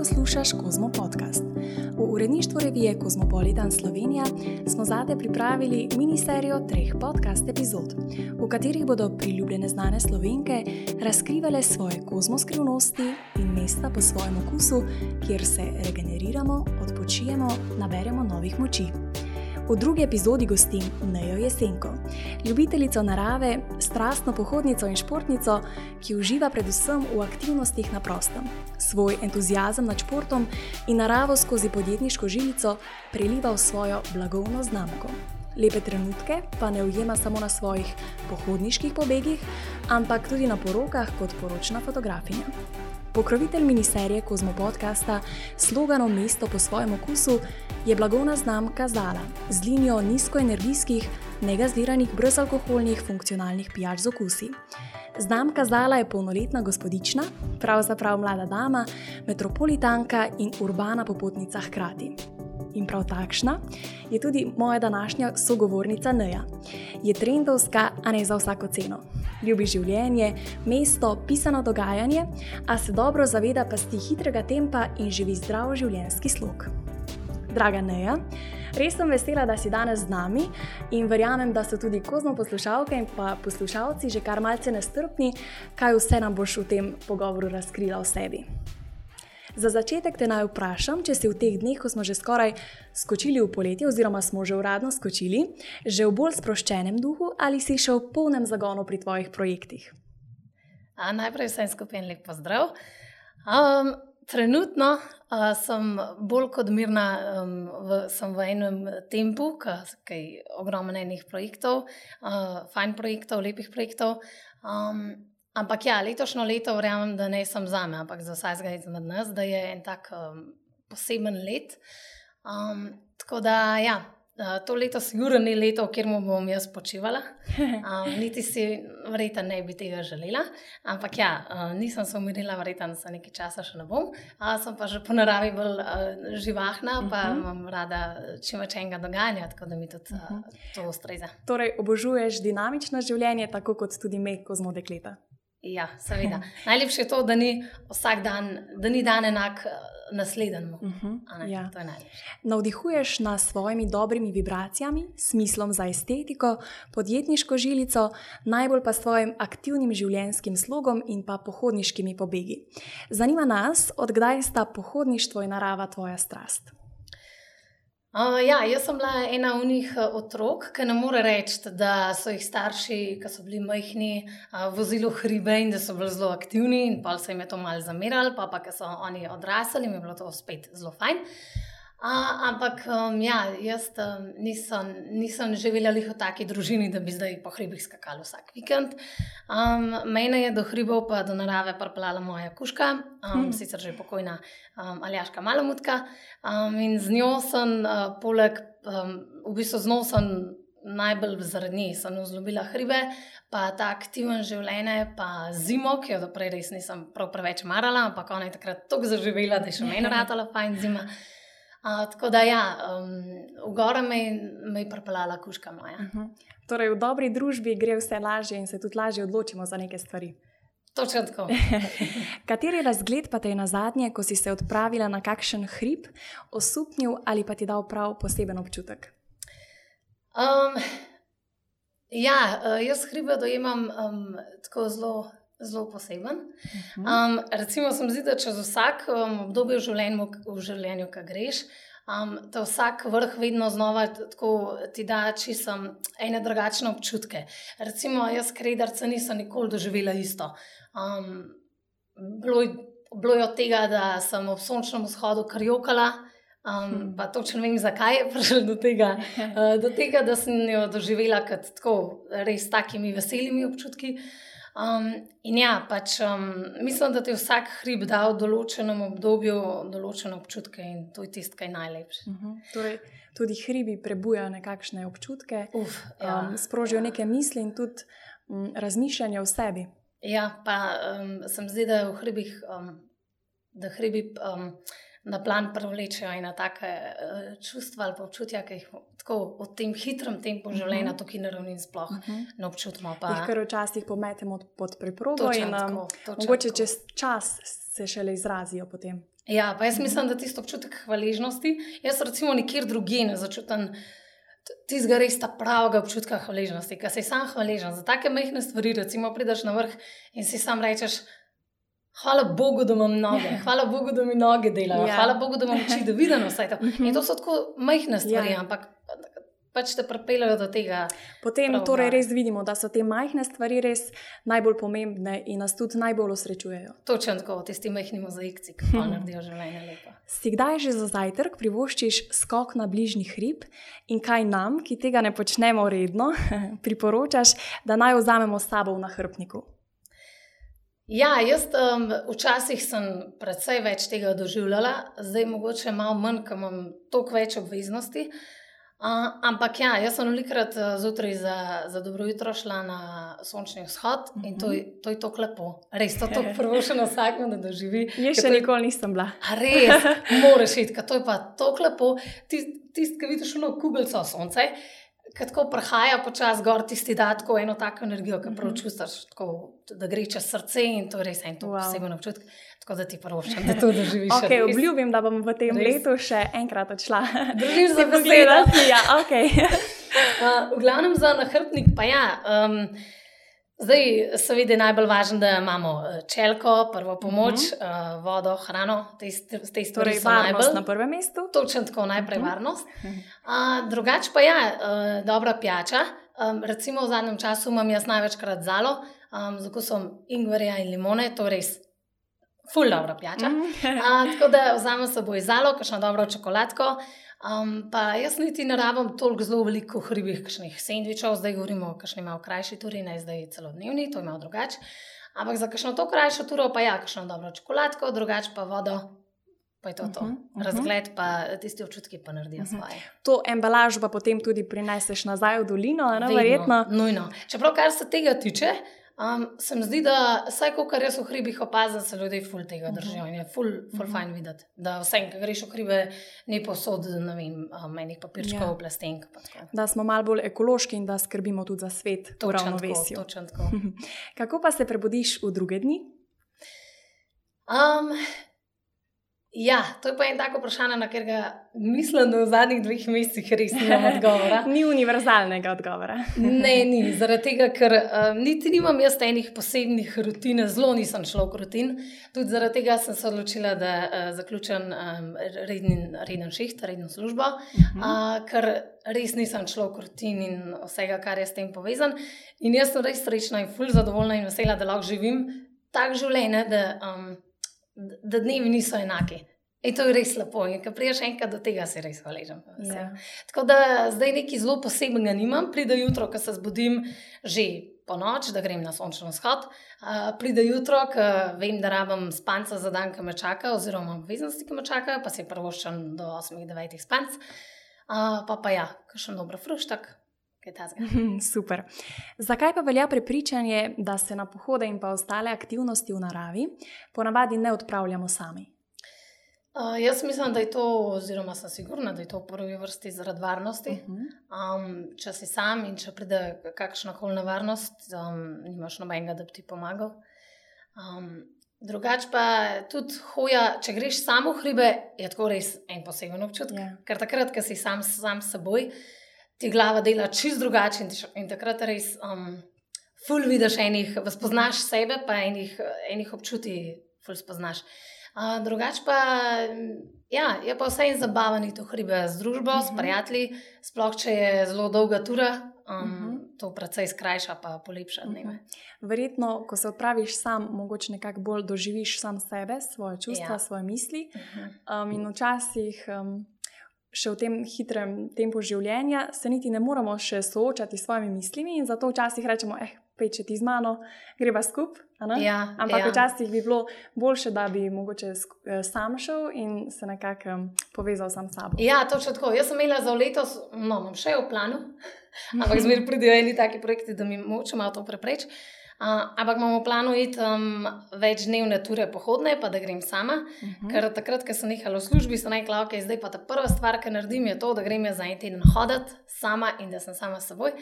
poslušaš Kozmo podcast. V uredništvu revije Kozmopolitan Slovenija smo zate pripravili miniserijo treh podcast epizod, v katerih bodo priljubljene znane slovenke razkrivale svoje kozmoskrivnosti in mesta po svojem okusu, kjer se regeneriramo, odpočijemo, naberemo novih moči. V drugi epizodi gostim Nejo Jesenko, ljubiteljico narave, strastno pohodnico in športnico, ki uživa predvsem v aktivnostih na prostem. Svoj entuzijazem nad športom in naravo skozi podjetniško žilico preliva v svojo blagovno znamko. Lepe trenutke pa ne ujema samo na svojih pohodniških pobegih, ampak tudi na porokah kot poročna fotografinja. Pokrovitelj miniserije Kozmo podcasta s sloganom Mesto po svojem okusu je blagovna znamka Zala z linijo nizkoenergijskih, negazdiranih, brezalkoholnih, funkcionalnih pijač z okusi. Znamka Zala je polnoletna gospodična, pravzaprav mlada dama, metropolitanka in urbana popotnica hkrati. In prav takšna je tudi moja današnja sogovornica Neja. Je trendovska, a ne za vsako ceno. Ljubi življenje, mesto, pisano dogajanje, a se dobro zaveda pasti hitrega tempa in živi zdrav življenjski slog. Draga Neja, res sem vesela, da si danes z nami in verjamem, da so tudi kozmo poslušalke in pa poslušalci že kar malce nestrpni, kaj vse nam boš v tem pogovoru razkrila o sebi. Za začetek te naj vprašam, če si v teh dneh, ko smo že skoraj skočili v poletje, oziroma smo že uradno skočili, že v bolj sproščenem duhu ali si še v polnem zagonu pri tvojih projektih. A, najprej vsem skupaj lep pozdrav. Um, trenutno uh, sem bolj kot mirna, um, v, sem v enem tempu, ki je ogromno enih projektov, uh, fajn projektov, lepih projektov. Um, Ampak ja, letošnjo leto verjamem, da ne sem za me, ampak za vsakega izmed nas, da je en tak um, poseben let. Um, tako da, ja, uh, to leto sigurno ni leto, kjer mu bom jaz počivala. Um, niti si, verjetno, ne bi tega želela. Ampak ja, uh, nisem se umirila, verjetno, da nekaj časa še ne bom. Uh, sem pa že po naravi bolj uh, živahna, pa uh mhm. -huh. imam rada čim več enega dogajanja, tako da mi tudi uh, mhm. to ustreza. Torej, obožuješ dinamično življenje, tako kot tudi me, ko smo dekleta. Ja, seveda. Najlepše je to, da ni vsak dan, da ni dan enak eh, naslednjemu. Uh mhm, -huh, ja. Navdihuješ nas svojimi dobrimi vibracijami, smislom za estetiko, podjetniško žilico, najbolj pa s svojim aktivnim življenjskim slogom in pa pohodniškimi pobegi. Zanima nas, odkdaj sta pohodništvo in narava tvoja strast. Uh, ja, jaz sem bila ena od njih eh, otrok, ki ne more reči, da so jih starši, ki so bili majhni, uh, vozili hribe in da so bili zelo aktivni, in pa se jim je to malo zamerali, pa pa, ker so oni odrasli, jim je bilo to spet zelo fajn. A, ampak um, ja, jaz um, nisem, nisem živela v taki družini, da bi zdaj po hribih skakala vsak vikend. Um, mene je do hribov, pa do narave pripeljala moja kuška, um, hmm. sicer že pokojna um, Aljaška Malomutka. Um, in z njo sem, uh, poleg, um, v bistvu z njo sem najbolj zaradi nje, sem vzljubila hribe, pa ta aktiven življenje, pa zimo, ki jo doprej res nisem prav preveč marala, ampak ona je takrat tako zaživela, da je še meni ratala fajn zima. A, tako da, ja, um, v gore me, me je pripeljala kuška moja. Uh mhm. -huh. Torej, v dobri družbi gre vse lažje in se tudi lažje odločimo za neke stvari. Točno tako. Kateri razgled pa te je na zadnje, ko si se odpravila na kakšen hrib, osupnil ali pa ti dal prav poseben občutek? Um, ja, uh, jaz hribe dojemam um, tako zelo zelo poseben. Um, recimo, se mi zdi, da čez vsak um, obdobje v življenju, v življenju ki greš, um, da vsak vrh vedno znova tako, ti da čisto ene drugačne občutke. Recimo, jaz, krederca, nisem nikoli doživela isto. Um, bilo, bilo je od tega, da sem ob sončnem vzhodu karjokala. Um, hmm. Pa točno vem, zakaj je prišlo do tega. Uh, do tega, da sem jo doživela kot tako, res takimi veselimi občutki. Um, in ja, pač, um, mislim, da ti vsak hrib da v določenem obdobju določene občutke in to je tisto, kar je najlepše. Uh mhm. -huh. torej, tudi hribi prebujajo nekakšne občutke, Uf, ja. um, sprožijo neke misli in tudi um, razmišljanje o sebi. Ja, pa um, sem zdaj, da v hribih, um, da hribi. Um, na plan privlečejo in na take uh, čustva ali občutja, ki jih tako v tem hitrem tempu mhm. življenja, uh -huh. tukaj na ravni sploh uh mhm. -huh. ne občutimo. Pa... Jih kar včasih pometemo pod preprogo in um, mogoče tako. čez čas se šele izrazijo potem. Ja, pa jaz mislim, da tisto občutek hvaležnosti, jaz recimo nikjer drugje ne začutim tistega res ta pravega občutka hvaležnosti, ker si sam hvaležen za take majhne stvari. Recimo, prideš na vrh in si sam rečeš. Hvala Bogu, da imam noge, hvala Bogu, da mi noge delajo, ja. hvala Bogu, da imam oči, da vidim vse to. In to so tako majhne stvari, ja. ampak pač te pripeljejo do tega. Potem torej res vidimo, da so te majhne stvari res najbolj pomembne in nas tudi najbolj osrečujejo. Točno tako, tisti majhni mozaikci, ki pa naredijo življenje lepo. Si kdaj že za zajtrk privoščiš skok na bližnji hrib in kaj nam, ki tega ne počnemo redno, priporočaš, da naj vzamemo s sabo v nahrbniku? Ja, jaz um, včasih sem predvsej več tega doživljala, zdaj mogoče malo manj, ker imam toliko več obveznosti. Uh, ampak ja, jaz sem velikrat uh, zjutraj za, za dobro jutro šla na sončni vzhod uh -huh. in to, mhm. to je tako lepo. Res to je prvo še na vsakem, da doživi. Jaz še to... nikoli nisem bila. Res, moraš iti, to je pa tako lepo. Tisti, tist, ki vidiš eno kubico sonce, ki tako prehaja počasi gor, tisti da tako eno tako energijo, ki prav mhm. čutiš, da gre čez srce in to res en wow. poseben občutek. Tako da ti prvoščam, da to doživiš. Okay, obljubim, da bom v tem res. letu še enkrat odšla. Držim se pogledati. Ja, okay. uh, v glavnem za nahrbnik pa ja. Um, Zdaj, seveda, je najbolj važno, da imamo eh, čelko, prvo pomoč, uh -huh. uh, vodo, hrano, te, te stvari. Torej, varnost najbolj, na prvem mestu. Točno tako, najprej uh -huh. varnost. Uh, drugač pa ja, uh, dobra pijača. Um, recimo v zadnjem času imam jaz največkrat zalo, um, z okusom ingverja in limone, to je res ful dobro pijača. Uh, tako da vzamem s seboj zalo, kakšno dobro čokoladko. Um, pa jaz niti ne rabim toliko zelo veliko hribih, kakšnih sendvičev, zdaj govorimo o kakšni malo krajši turi, ne zdaj celodnevni, to je malo drugače. Ampak za kakšno to krajšo turo, pa ja, kakšno dobro čokoladko, drugače pa vodo. Pa je to, to. Uh -huh, uh -huh. razgled, pa tisti občutki pa naredijo uh -huh. svoje. To embalažo pa potem tudi prineseš nazaj v dolino, ne verjetno. Nujno. Čeprav, kar se tega tiče, Um, se mi zdi, da vsaj ko kar jaz v hribih opazim, se ljudje ful tega mhm. držijo in je ful, ful mhm. fajn videti. Da vse, ki greš v hribe, ne posod, ne vem, menih papirčkov, ja. plastenk. Da smo malo bolj ekološki in da skrbimo tudi za svet, to ravnovesje. Kako pa se prebudiš v druge dni? Um, Ja, to je pa en tako vprašanje, na katerega mislim, da v zadnjih dveh mesecih res nimam odgovora. ni univerzalnega odgovora. ne, ni, zaradi tega, ker um, niti nimam jaz enih posebnih rutin, zelo nisem šlo v rutin. Tudi zaradi tega sem se odločila, da uh, zaključim um, reden, reden šiht, redno službo, uh -huh. uh, ker res nisem šlo v rutin in vsega, kar je s tem povezan. In jaz sem res srečna in fulj zadovoljna in vesela, da lahko živim tak življenje. Da, um, da dnevi niso enaki. In to je res lepo. In ko priješ enkrat do tega, si res hvaležen. Ja. Tako da zdaj nekaj zelo posebnega nimam. Pride jutro, ko se zbudim že po noč, da grem na sončni vzhod. Uh, pride jutro, ko vem, da rabim spanca za dan, ki me čaka, oziroma obveznosti, ki me čakajo, pa se prvoščam do 8-9 spanc. Uh, pa pa ja, še dobro fruštak. Super. Zakaj pa velja prepričanje, da se na pohode in pa ostale aktivnosti v naravi ponavadi ne odpravljamo sami? Uh, jaz mislim, da je to, oziroma sem sigurna, da je to v prvi vrsti zaradi varnosti. Uh -huh. um, če si sam in če pride kakšna koli nevarnost, um, nimaš nobenega, da bi ti pomagal. Um, Drugač pa tudi hoja, če greš samo v hribe, je to res en poseben občutek. Yeah. Ja. Ker takrat, ko si sam, sam s seboj, ti glava dela čist drugače in, in takrat res um, ful vidiš enih, spoznaš sebe, pa enih, enih občuti, ful spoznaš. Drugač pa ja, je pa vse in zabavani to hribe z družbo, uh -huh. s mhm. prijatelji, sploh če je zelo dolga tura. Um, uh mhm. -huh. To precej skrajša, pa polepša dneve. Uh mhm. -huh. Verjetno, ko se odpraviš sam, mogoče nekako bolj doživiš sam sebe, svoje čustva, ja. svoje misli. Uh -huh. um, in včasih, um, še v tem hitrem tempu življenja, se niti ne moramo še soočati s svojimi mislimi, in zato včasih rečemo, eh, pečeti z mano, greva skupaj. Ja, Ampak ja. včasih bi bilo boljše, da bi mogoče eh, sam šel in se nekako povezal sam s sabo. Ja, točno tako. Jaz sem imela za letos, no, imam še v planu, ampak zmeraj pridejo eni taki projekti, da mi moče malo to prepreč. Uh, ampak imamo v planu iti um, več dnevne ture pohodne, pa da grem sama. Uh mhm. -huh. Ker takrat, ko sem nehala v službi, sem rekla, ok, zdaj pa ta prva stvar, ki naredim, je to, da grem za en teden hoditi sama in da sem sama s seboj.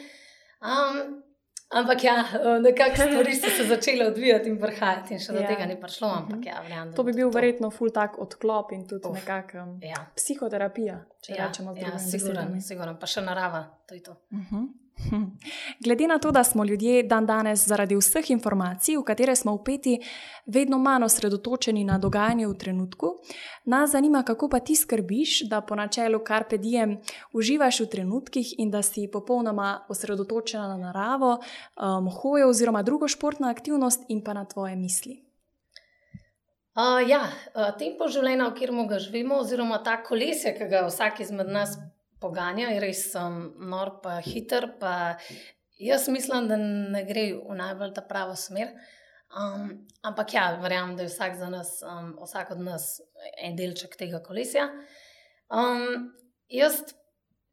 Um, Ampak ja, nekako stvari so se začele odvijati in vrhajati, in še do Ja. tega ni prišlo. Ampak ja, da To bi bil to- verjetno ful tak odklop in tudi nekakšna Ja, psihoterapija, če ja, rečemo z ja, drugimi siguren, besedami. siguren, pa še narava, to je to. Mhm. Hm. Glede na to, da smo ljudje dan danes zaradi vseh informacij, v katere smo upeti, vedno manj osredotočeni na dogajanje v trenutku, nas zanima, kako pa ti skrbiš, da po načelu Carpe Diem uživaš v trenutkih in da si popolnoma osredotočena na naravo, um, hojo oziroma drugo športno aktivnost in pa na tvoje misli. Uh, ja, tempo življenja, v katerem ga živimo, oziroma ta kolesje, ki ga vsak izmed nas poganja, res um, nor, pa hiter. Pa jaz mislim, da ne gre v najbolj ta pravo smer. Um, ampak ja, verjamem, da je vsak, nas, um, vsak od nas en delček tega kolesja. Um, jaz,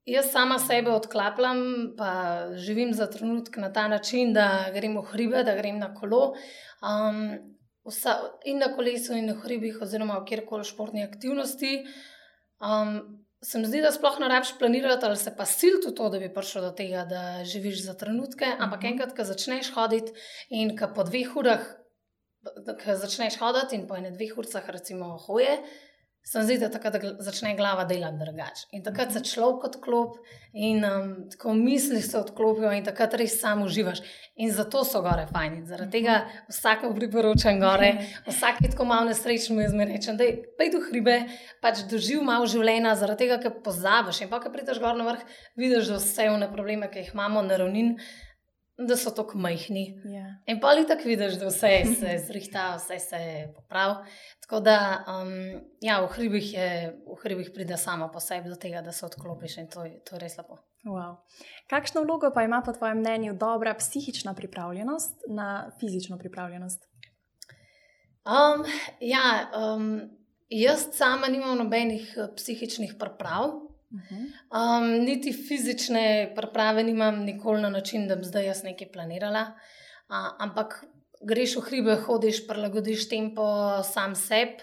jaz sama sebe odklapljam, pa živim za trenutek na ta način, da grem v hribe, da grem na kolo. Um, vsa, in na kolesu, in na hribih, oziroma v kjerkoli športni aktivnosti. Um, se mi zdi, da sploh ne rabiš planirati, ali se pa siliti v to, da bi prišel do tega, da živiš za trenutke. Ampak Mhm. enkrat, ko začneš hoditi in ko po dveh urah, ko začneš hoditi in po ene dveh urah, recimo, hoje. Se mi zdi, da takrat začne glava delati drugače. In takrat se človek odklop, in um, tako misli se odklopijo, in takrat res sam uživaš. In zato so gore fajni. Zaradi tega vsakemu priporočam gore, vsak je tako malo nesrečen, jaz mi rečem, da pej v hribe, pač doživ malo življenja, zaradi tega, ker pozabiš. In pa, ko prideš gor na vrh, vidiš, vse one probleme, ki jih imamo na ravnin, da so tako majhni. Ja. In pa ali tako vidiš, da vse se zrihta, vse se popravi. Tako da, um, ja, v hribih, je, v hribih pride samo po sebi do tega, da se odklopiš in to, to je res lepo. Wow. Kakšno vlogo pa ima po tvojem mnenju dobra psihična pripravljenost na fizično pripravljenost? Um, ja, um, jaz sama nimam nobenih eh, psihičnih priprav. Mhm. Um, niti fizične priprave nimam nikoli na način, da bi zdaj jaz nekaj planirala. Uh, ampak greš v hribe, hodiš, prilagodiš tempo sam sebi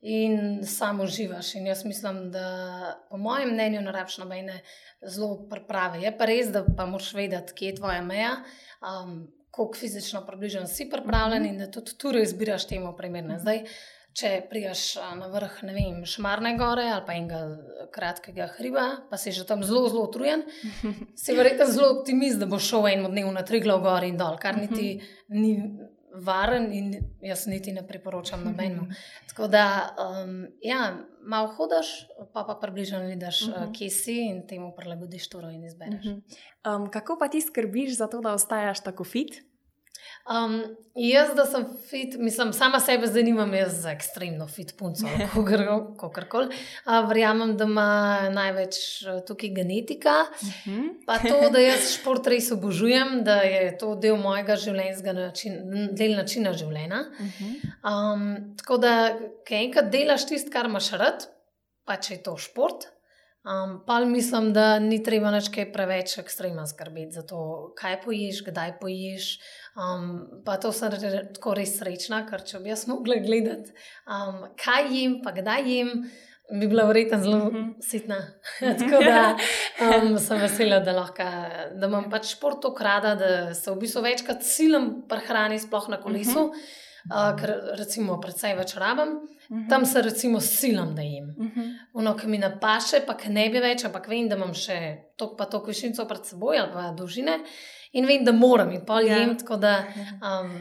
in samo uživaš. In jaz mislim, da po mojem mnenju ne rabiš nobene zelo priprave. Je pa res, da pa moraš vedeti, kje je tvoja meja. Um, Kako fizično približen si pripravljen, in da tudi tu izbiraš temu primerne. Zdaj, če prijaš na vrh, ne vem, Šmarne gore ali pa enega kratkega hriba, pa si že tam zelo, zelo utrujen, si verjetno zelo optimist, da bo šel en dnev na tri glav gor in dol, kar niti ni varen in jaz niti ne priporočam nobenemu. Tako da, um, ja, malo hodaš, pa pa približno vidiš, uh -huh. kje si in temu prilagodiš turo in izbereš. Uh -huh. um, kako pa ti skrbiš za to, da ostaješ tako fit? Um, jaz, da sem fit, mislim, sama sebe zanimam jaz za ekstremno fit punco, kako koli. Verjamem, da ima največ eh, tukaj genetika. Uh -huh. Pa to, da jaz šport res obožujem, da je to del mojega življenjskega načina, del načina življenja. Uh -huh. Um, tako da, ki enkrat delaš tisto, kar imaš rad, pa če je to šport. Um, pa mislim, da ni treba več kaj preveč ekstremno skrbeti za to, kaj poješ, kdaj poješ. Um, pa to sem re, tako res srečna, ker če bi jaz mogla gledati, um, kaj jim, pa kdaj jim, bi bila verjetno zelo uh -huh. sitna. tako da um, sem vesela, da, lahko, da imam pač šport tako rada, da se v bistvu večkrat silam prehrani, sploh na kolesu. Uh -huh. uh, ker recimo predvsej več rabim. Uh -huh. Tam se recimo silam, da jim. Uh -huh. Ono, ki mi napaše, pa ki ne bi več, ampak vem, da imam še tok pa tok višinco pred seboj ali pa dolžine in vem, da moram in pol Ja. jem, tako da um,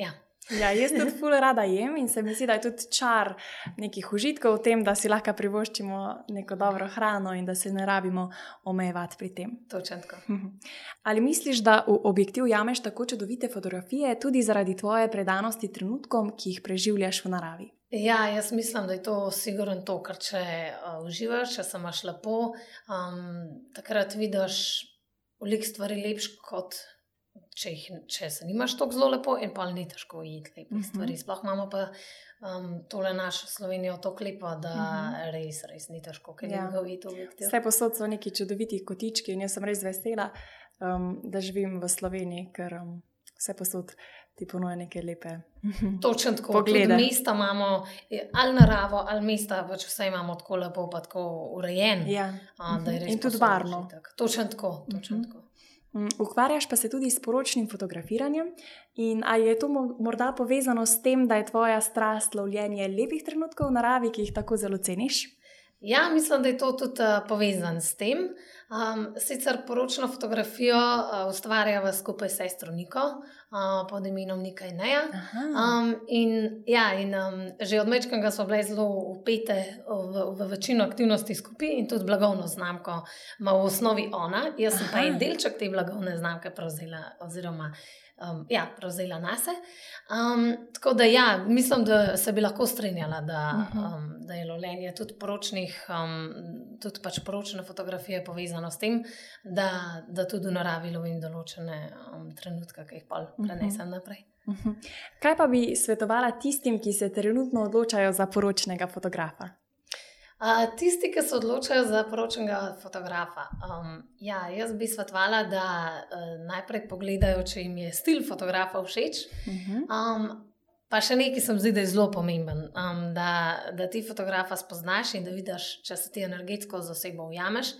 ja. Ja, jaz tudi ful rada jem in se mi zdi, da je tudi čar nekih užitkov v tem, da si lahko privoščimo neko dobro hrano in da se ne rabimo omejevati pri tem. Točno tako. Ali misliš, da v objektiv jameš tako čudovite fotografije tudi zaradi tvoje predanosti trenutkom, ki jih preživljaš v naravi? Ja, jaz mislim, da je to sigurno to, ker če uh, uživaš, če se imaš lepo, um, takrat vidiš veliko stvari lepš, kot če, jih, če se nimaš tako zelo lepo, in pa ni težko ujeti lepih uh Mhm. -huh. stvari. Sploh imamo pa um, tole našo Slovenijo tako lepo, da uh Mhm. -huh. res, res ni težko, ker Ja. ga objektiv. Vse posod so neki čudoviti kotički in jaz sem res vesela, um, da živim v Sloveniji, ker um, vse posod ti ponuja neke lepe. Točno tako. Poglede. Tudi mesta imamo, je, ali naravo, ali mesta, pač vse imamo tako lepo, pa tako urejen. Ja. A, res In tudi varno. užitek. Točno tako. Točno Mhm. tako. Mm, ukvarjaš pa se tudi s poročnim fotografiranjem. In ali je to morda povezano s tem, da je tvoja strast lovljenje lepih trenutkov v naravi, ki jih tako zelo ceniš? Ja, mislim, da je to tudi uh, povezano s tem. Um, sicer poročno fotografijo uh, ustvarjava skupaj s sestro Niko, uh, pod imenom Nika Neja. Um, in, ja, in um, že od Mečkega smo bile zelo upete v, v večino aktivnosti skupaj in tudi blagovno znamko ima v osnovi ona. Jaz sem Aha. pa en delček te blagovne znamke prevzela. Oziroma, um, ja, prevzela na sebe. Um, tako da, ja, mislim, da se bi lahko strinjala, da, mhm. um, da je lovljenje tudi poročnih, um, tudi pač poročne fotografije povezano s tem, da, da tudi v naravi lovim določene um, trenutke, ki jih pa mhm. prenesem naprej. Mhm. Kaj pa bi svetovala tistim, ki se trenutno odločajo za poročnega fotografa? Tisti, ki se odločajo za poročnega fotografa. Um, ja, jaz bi svetovala, da uh, najprej pogledajo, če jim je stil fotografa všeč. Mhm. Um, pa še nekaj se mi zdi, da je zelo pomemben, um, da, da ti fotografa spoznaš in da vidiš, če se ti energetsko z osebo ujameš.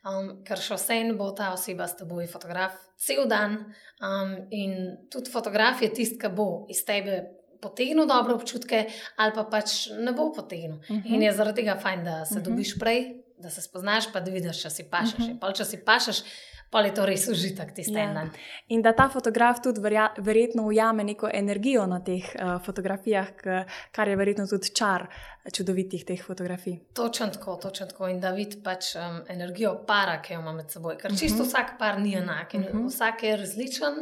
Um, ker še vseeno bo ta oseba s teboj, fotograf, cel dan. Um, in tudi fotograf je tisti, ki bo iz tebe potegnil dobre občutke, ali pa pač ne bo potegnil. Uh mhm. -huh. In je zaradi tega fajn, da se uh mhm. -huh. dobiš prej, da se spoznaš, pa da vidiš, če si pašeš. Uh -huh. Če si pašeš, pa je to res užitek tisti ja. dan. In da ta fotograf tudi verja, verjetno ujame neko energijo na teh uh, fotografijah, kar je verjetno tudi čar čudovitih teh fotografij. Točno tako, točno tako. In da vidiš pač um, energijo para, ki jo ima med seboj. Ker čisto uh mhm. -huh. vsak par ni enak in uh mhm. -huh. vsak je različen.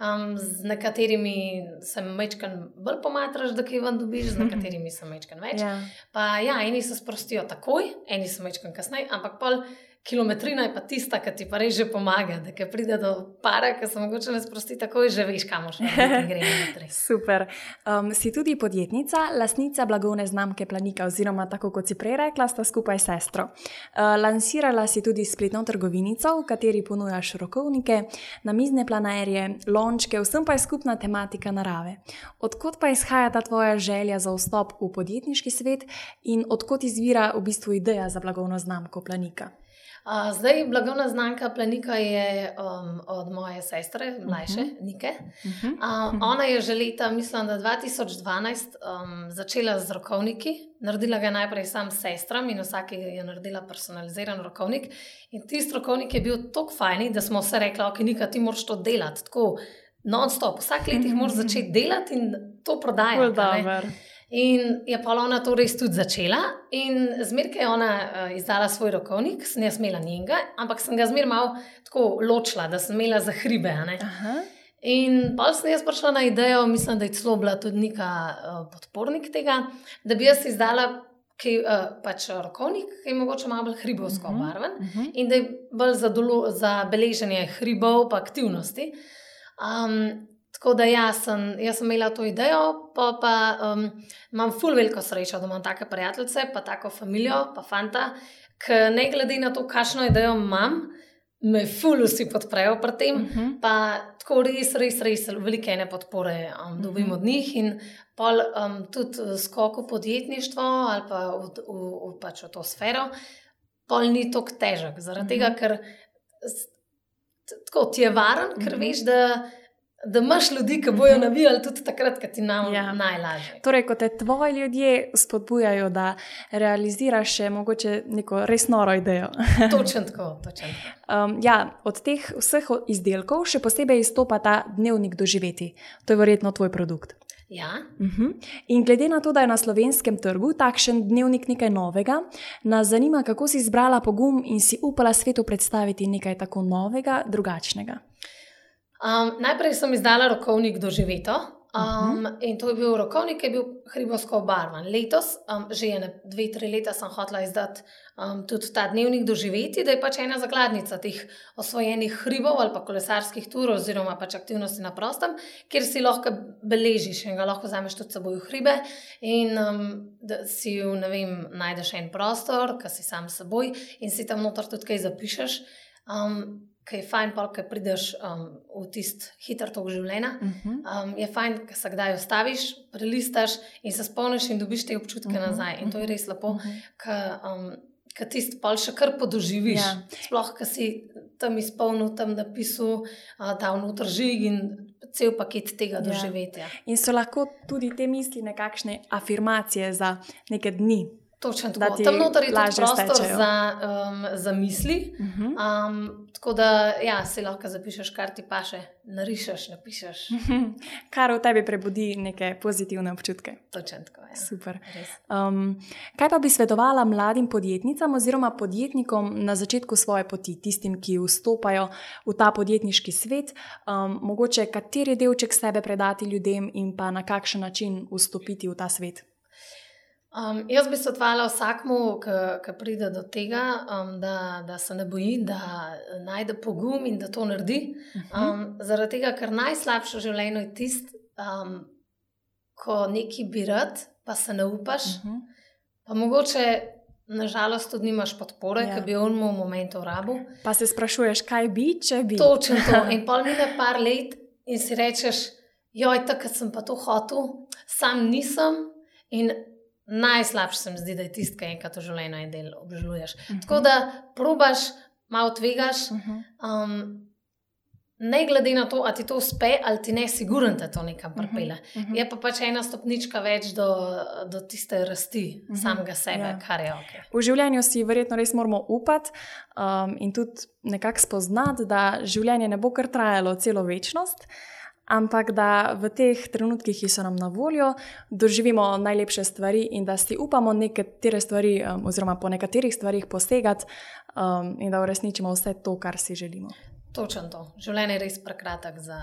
Um, z nekaterimi se mečkan bolj pomatraš, da kaj vam dobiš, z nekaterimi se mečkan več. Ja. Pa ja, eni se sprostijo takoj, eni se mečkan kasneje, ampak pol kilometrina je pa tista, ki ti pa res že pomaga, da ki pride do para, ki se mogoče ne sprosti, tako že veš, kam še greš. Super. Um, si tudi podjetnica, lasnica blagovne znamke Planika, oziroma tako kot si prej rekla, sta skupaj s sestro. Uh, lansirala si tudi spletno trgovinico, v kateri ponujaš rokovnike, namizne planerje, lončke, vsem pa je skupna tematika narave. Odkot pa izhaja ta tvoja želja za vstop v podjetniški svet in odkot izvira v bistvu ideja za blagovno znamko Planika? Zdaj, blagovna znamka Planika je um, od moje sestre, mlajše, uh mhm. -huh. Nike. Uh -huh. uh, ona je že leta, mislim, da 2012 um, začela z rokovniki. Naredila ga je najprej sam sestram in vsake je naredila personaliziran rokovnik. In ti strokovnik je bil tako fajn, da smo se rekli, ok, Nika, ti moraš to delati. Tako, Non-stop, vsak let jih moraš začeti delati in to prodajati. In je pa ona to res tudi začela. In zmeraj, ko je ona uh, izdala svoj rokovnik, sem jaz imela njega, ampak sem ga zmeraj malo tako ločila, da sem imela za hribe. In pa sem jaz prišla na idejo, mislim, da je celo bila tudi neka uh, podpornik tega, da bi jaz izdala. Ki je uh, pač rokovnik, ki je mogoče malo bolj hribovsko mhm, obarvan uh -huh, uh -huh. in da je bolj za, dolo, za beleženje hribov, pa aktivnosti. Um, Tako da jaz sem, jaz sem imela to idejo, pa, pa um, imam ful veliko srečo, da imam take prijateljice, pa tako družino, pa fanta, ki ne glede na to, kakšno idejo imam, me ful vsi podprejo pri tem. Uh mhm. -huh. Pa tako res, res, res velike ene podpore um, dobim uh -huh. od njih in pol um, tudi skoko podjetništvo ali pa v, v, v, pač v to sfero, pol ni tako težek. Zaradi uh -huh. tega, ker tako ti je varen, ker uh mhm. -huh. veš, da da imaš ljudi, ki bojo mhm. navijali tudi takrat, ko ti nam ja. najlažje. Torej, ko te tvoji ljudje spodbujajo, da realiziraš še mogoče neko res noro idejo. točno tako. Točen. Um, ja, od teh vseh izdelkov še posebej izstopa ta dnevnik doživeti. To je verjetno tvoj produkt. Ja. Uh mhm. -huh. In glede na to, da je na slovenskem trgu takšen dnevnik nekaj novega, nas zanima, kako si izbrala pogum in si upala svetu predstaviti nekaj tako novega, drugačnega. Um, najprej sem izdala rokovnik doživeto. Um, uh -huh. In to je bil rokovnik, ki je bil hribovsko obarvan. Letos, um, že ene dve, tri leta, sem hotela izdati um, tudi ta dnevnik doživeti, da je pač ena zakladnica teh osvojenih hribov ali pa kolesarskih turov, oziroma pač aktivnosti na prostem, kjer si lahko beležiš in ga lahko vzameš tudi seboj v hribe. In um, da si v ne vem, najdeš en prostor, ki si sam seboj in si tam noter tudi kaj zapišeš. Um, ki je fajn, pa ki prideš um, v tisti hiter tok življenja. Uh mhm. -huh. um, je fajn, da se kdaj ostaviš, prelistaš in se spomniš in dobiš te občutke uh mhm. -huh. nazaj. In to je res lepo, uh -huh. ker um, ki tisti pol še kar podoživiš. Ja. Sploh, ki si tam izpolnil, tam napisal, uh, dal noter žig in cel paket tega Ja. doživetja. In so lahko tudi te misli nekakšne afirmacije za neke dni. Točno tako. Tam noter je tudi prostor stečejo. za, um, za misli. Uh -huh. Um, tako da ja, si lahko zapišeš, kar ti paše, narišeš, napišeš. Kar v tebi prebudi neke pozitivne občutke. Točno tako je. Super. Res. Um, kaj pa bi svetovala mladim podjetnicam oziroma podjetnikom na začetku svoje poti, tistim, ki vstopajo v ta podjetniški svet, um, mogoče kateri delček sebe predati ljudem in pa na kakšen način vstopiti v ta svet? Um, jaz bi svetovala vsakmu, ki pride do tega, um, da, da se ne boji, da najde pogum in da to naredi. Um, zaradi tega, ker najslabše v življenju je tisto, um, ko neki bi rad, pa se ne upaš, Uh -huh. pa mogoče. Nažalost, tudi nimaš podpore, Ja. ki bi on v momentu rabu. Pa se sprašuješ, kaj bi, če bi. Točno to. In pol mine par let in si rečeš, joj, takrat sem pa to hotel, sam nisem. In najslabše se mi zdi, da je tisti, ki enkrat v življenju en del obžaluješ. Mhm. Tako da probaš, malo tvegaš. Uh -huh. Um, ne glede na to, ali ti to uspe, ali ti ne, siguren te to nekam pripelje. Uh -huh. Je pa pač ena stopnička več do, do tiste rasti Mhm. samega sebe, Ja. kar je ok. V življenju si verjetno res moramo upati um, in tudi nekako spoznati, da življenje ne bo kar trajalo celo večnost, ampak da v teh trenutkih, ki so nam na voljo, doživimo najlepše stvari in da si upamo nekatere stvari, um, oziroma po nekaterih stvarih posegati um, in da uresničimo vse to, kar si želimo. Točno to. Življenje je res prekratek za,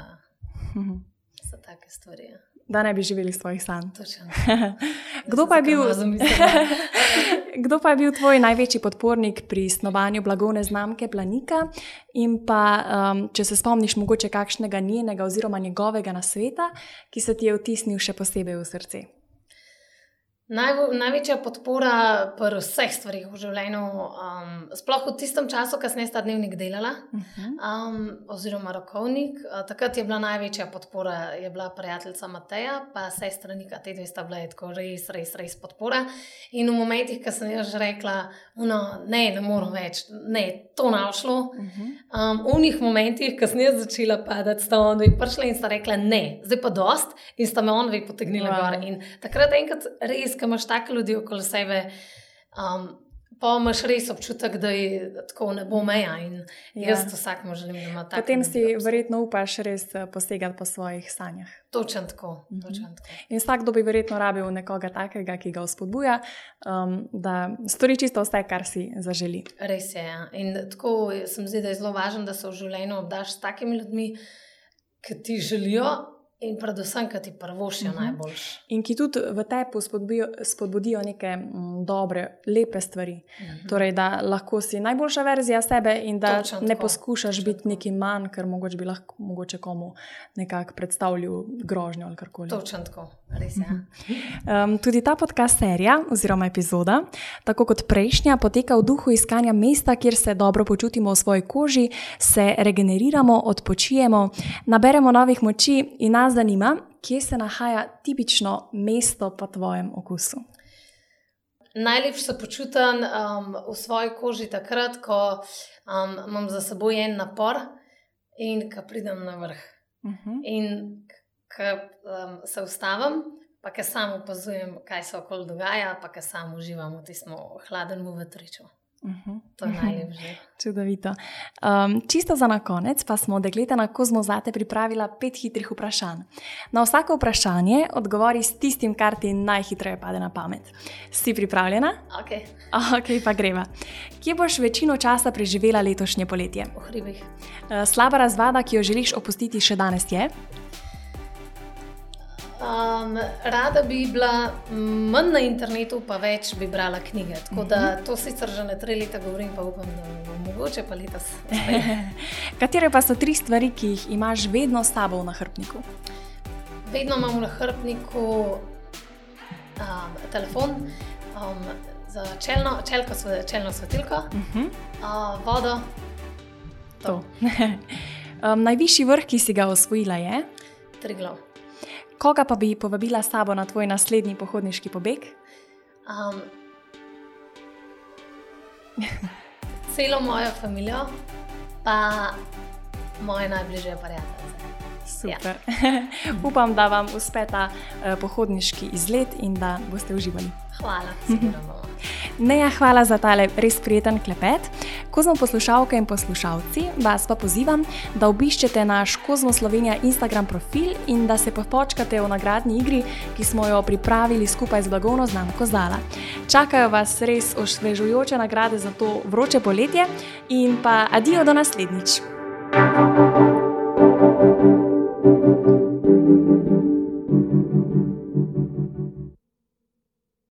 za take stvari. ja. Da ne bi živeli svojih sanj. Kdo pa bil? Kdo pa je bil tvoj največji podpornik pri snovanju blagovne znamke Planika? In pa, um, če se spomniš, mogoče kakšnega njenega oziroma njegovega nasveta, ki se ti je vtisnil še posebej v srce. Najvo, največja podpora pri vseh stvarih v življenju, um, sploh v tistem času, ko sem ta dnevnik delala, Uh -huh. um, oziroma rokovnik. Uh, takrat je bila največja podpora, je bila prijateljica Mateja, pa sestra Nika, te dve sta bile tako res, res, res podpora. In v momentih, ko sem jaz rekla, no, ne, ne morem več, ne, to ne šlo. Uh -huh. Um, v unih momentih, ko sem jaz začela padati, sta oni prišli in sta rekla: Ne, zdaj pa dost, in sta me oni potegnili wow. gor. In takrat enkrat res, ko imaš take ljudi okoli sebe, um, pa imaš res občutek, da je tako ne bo meja. In Ja. ja. jaz vsakmu želim, da ima tako. Potem si verjetno upaš res eh, posegati po svojih sanjah. Točno tako. Mhm. Točen tako. In vsakdo bi verjetno rabil nekoga takega, ki ga vzpodbuja, um, da stori čisto vse, kar si zaželi. Res je. Ja. In tako se mi zdi, da je zelo važno, da se v življenju obdaš s takimi ljudmi, ki ti želijo in predvsem, ki ti prvošijo uh Mhm. -huh. najboljše. In ki tudi v tebi spodbudijo, spodbudijo neke m, dobre, lepe stvari. Uh -huh. Torej, da lahko si najboljša verzija sebe in da Točno ne tako, poskušaš točno biti neki manj, ker mogoče bi lahko mogoče komu nekako predstavljal grožnjo ali karkoli. Točno tako, res je. Mhm. Ja. Um, tudi ta podcast serija oziroma epizoda, tako kot prejšnja, poteka v duhu iskanja mesta, kjer se dobro počutimo v svoji koži, se regeneriramo, odpočijemo, naberemo novih moči in nas zanima, kje se nahaja tipično mesto po tvojem okusu. Najlepše se počutim um, v svoji koži takrat, ko um, imam za seboj en napor in ko pridem na vrh. Uh -huh. In ko um, se ustavim, pa ko sam opazujem, kaj se okoli dogaja, pa ko sam uživam v tistem hladnem vetriču. Uh -huh. To je najlepše. Čudovito. Um, čisto za na konec pa smo dekleta na Kozmo zate pripravila pet hitrih vprašanj. Na vsako vprašanje odgovori s tistim, kar ti najhitreje pade na pamet. Si pripravljena? Okay. Ok, pa greva. Kje boš večino časa preživela letošnje poletje? V hribih. Uh, slaba razvada, ki jo želiš opustiti še danes, je? Um, rada bi bila manj na internetu, pa več bi brala knjige. Tako da to sicer že ne tri leta govorim, pa upam, da bo mogoče pa letos. Katere pa so tri stvari, ki jih imaš vedno s sabo v nahrbtniku? Vedno imam v nahrbtniku um, telefon um, za čelno, čelko, čelno svetilko, Uh -huh. uh, vodo, To. um, najvišji vrh, ki si ga osvojila, je? tri glav. Koga pa bi povabila s sabo na tvoj naslednji pohodniški pobeg? Um, Celo mojo družino, pa moje najbližje prijatelje. Super. Ja. Upam, da vam uspe ta uh, pohodniški izlet in da boste uživali. Hvala, Neja, hvala za tale res prijeten klepet. Kozmo poslušalke in poslušalci, vas pa pozivam, da obiščete naš Kozmo Slovenija Instagram profil in da se popočkate v nagradni igri, ki smo jo pripravili skupaj z blagovno znamko Zala. Čakajo vas res osvežujoče nagrade za to vroče poletje in pa adijo do naslednjič. thank you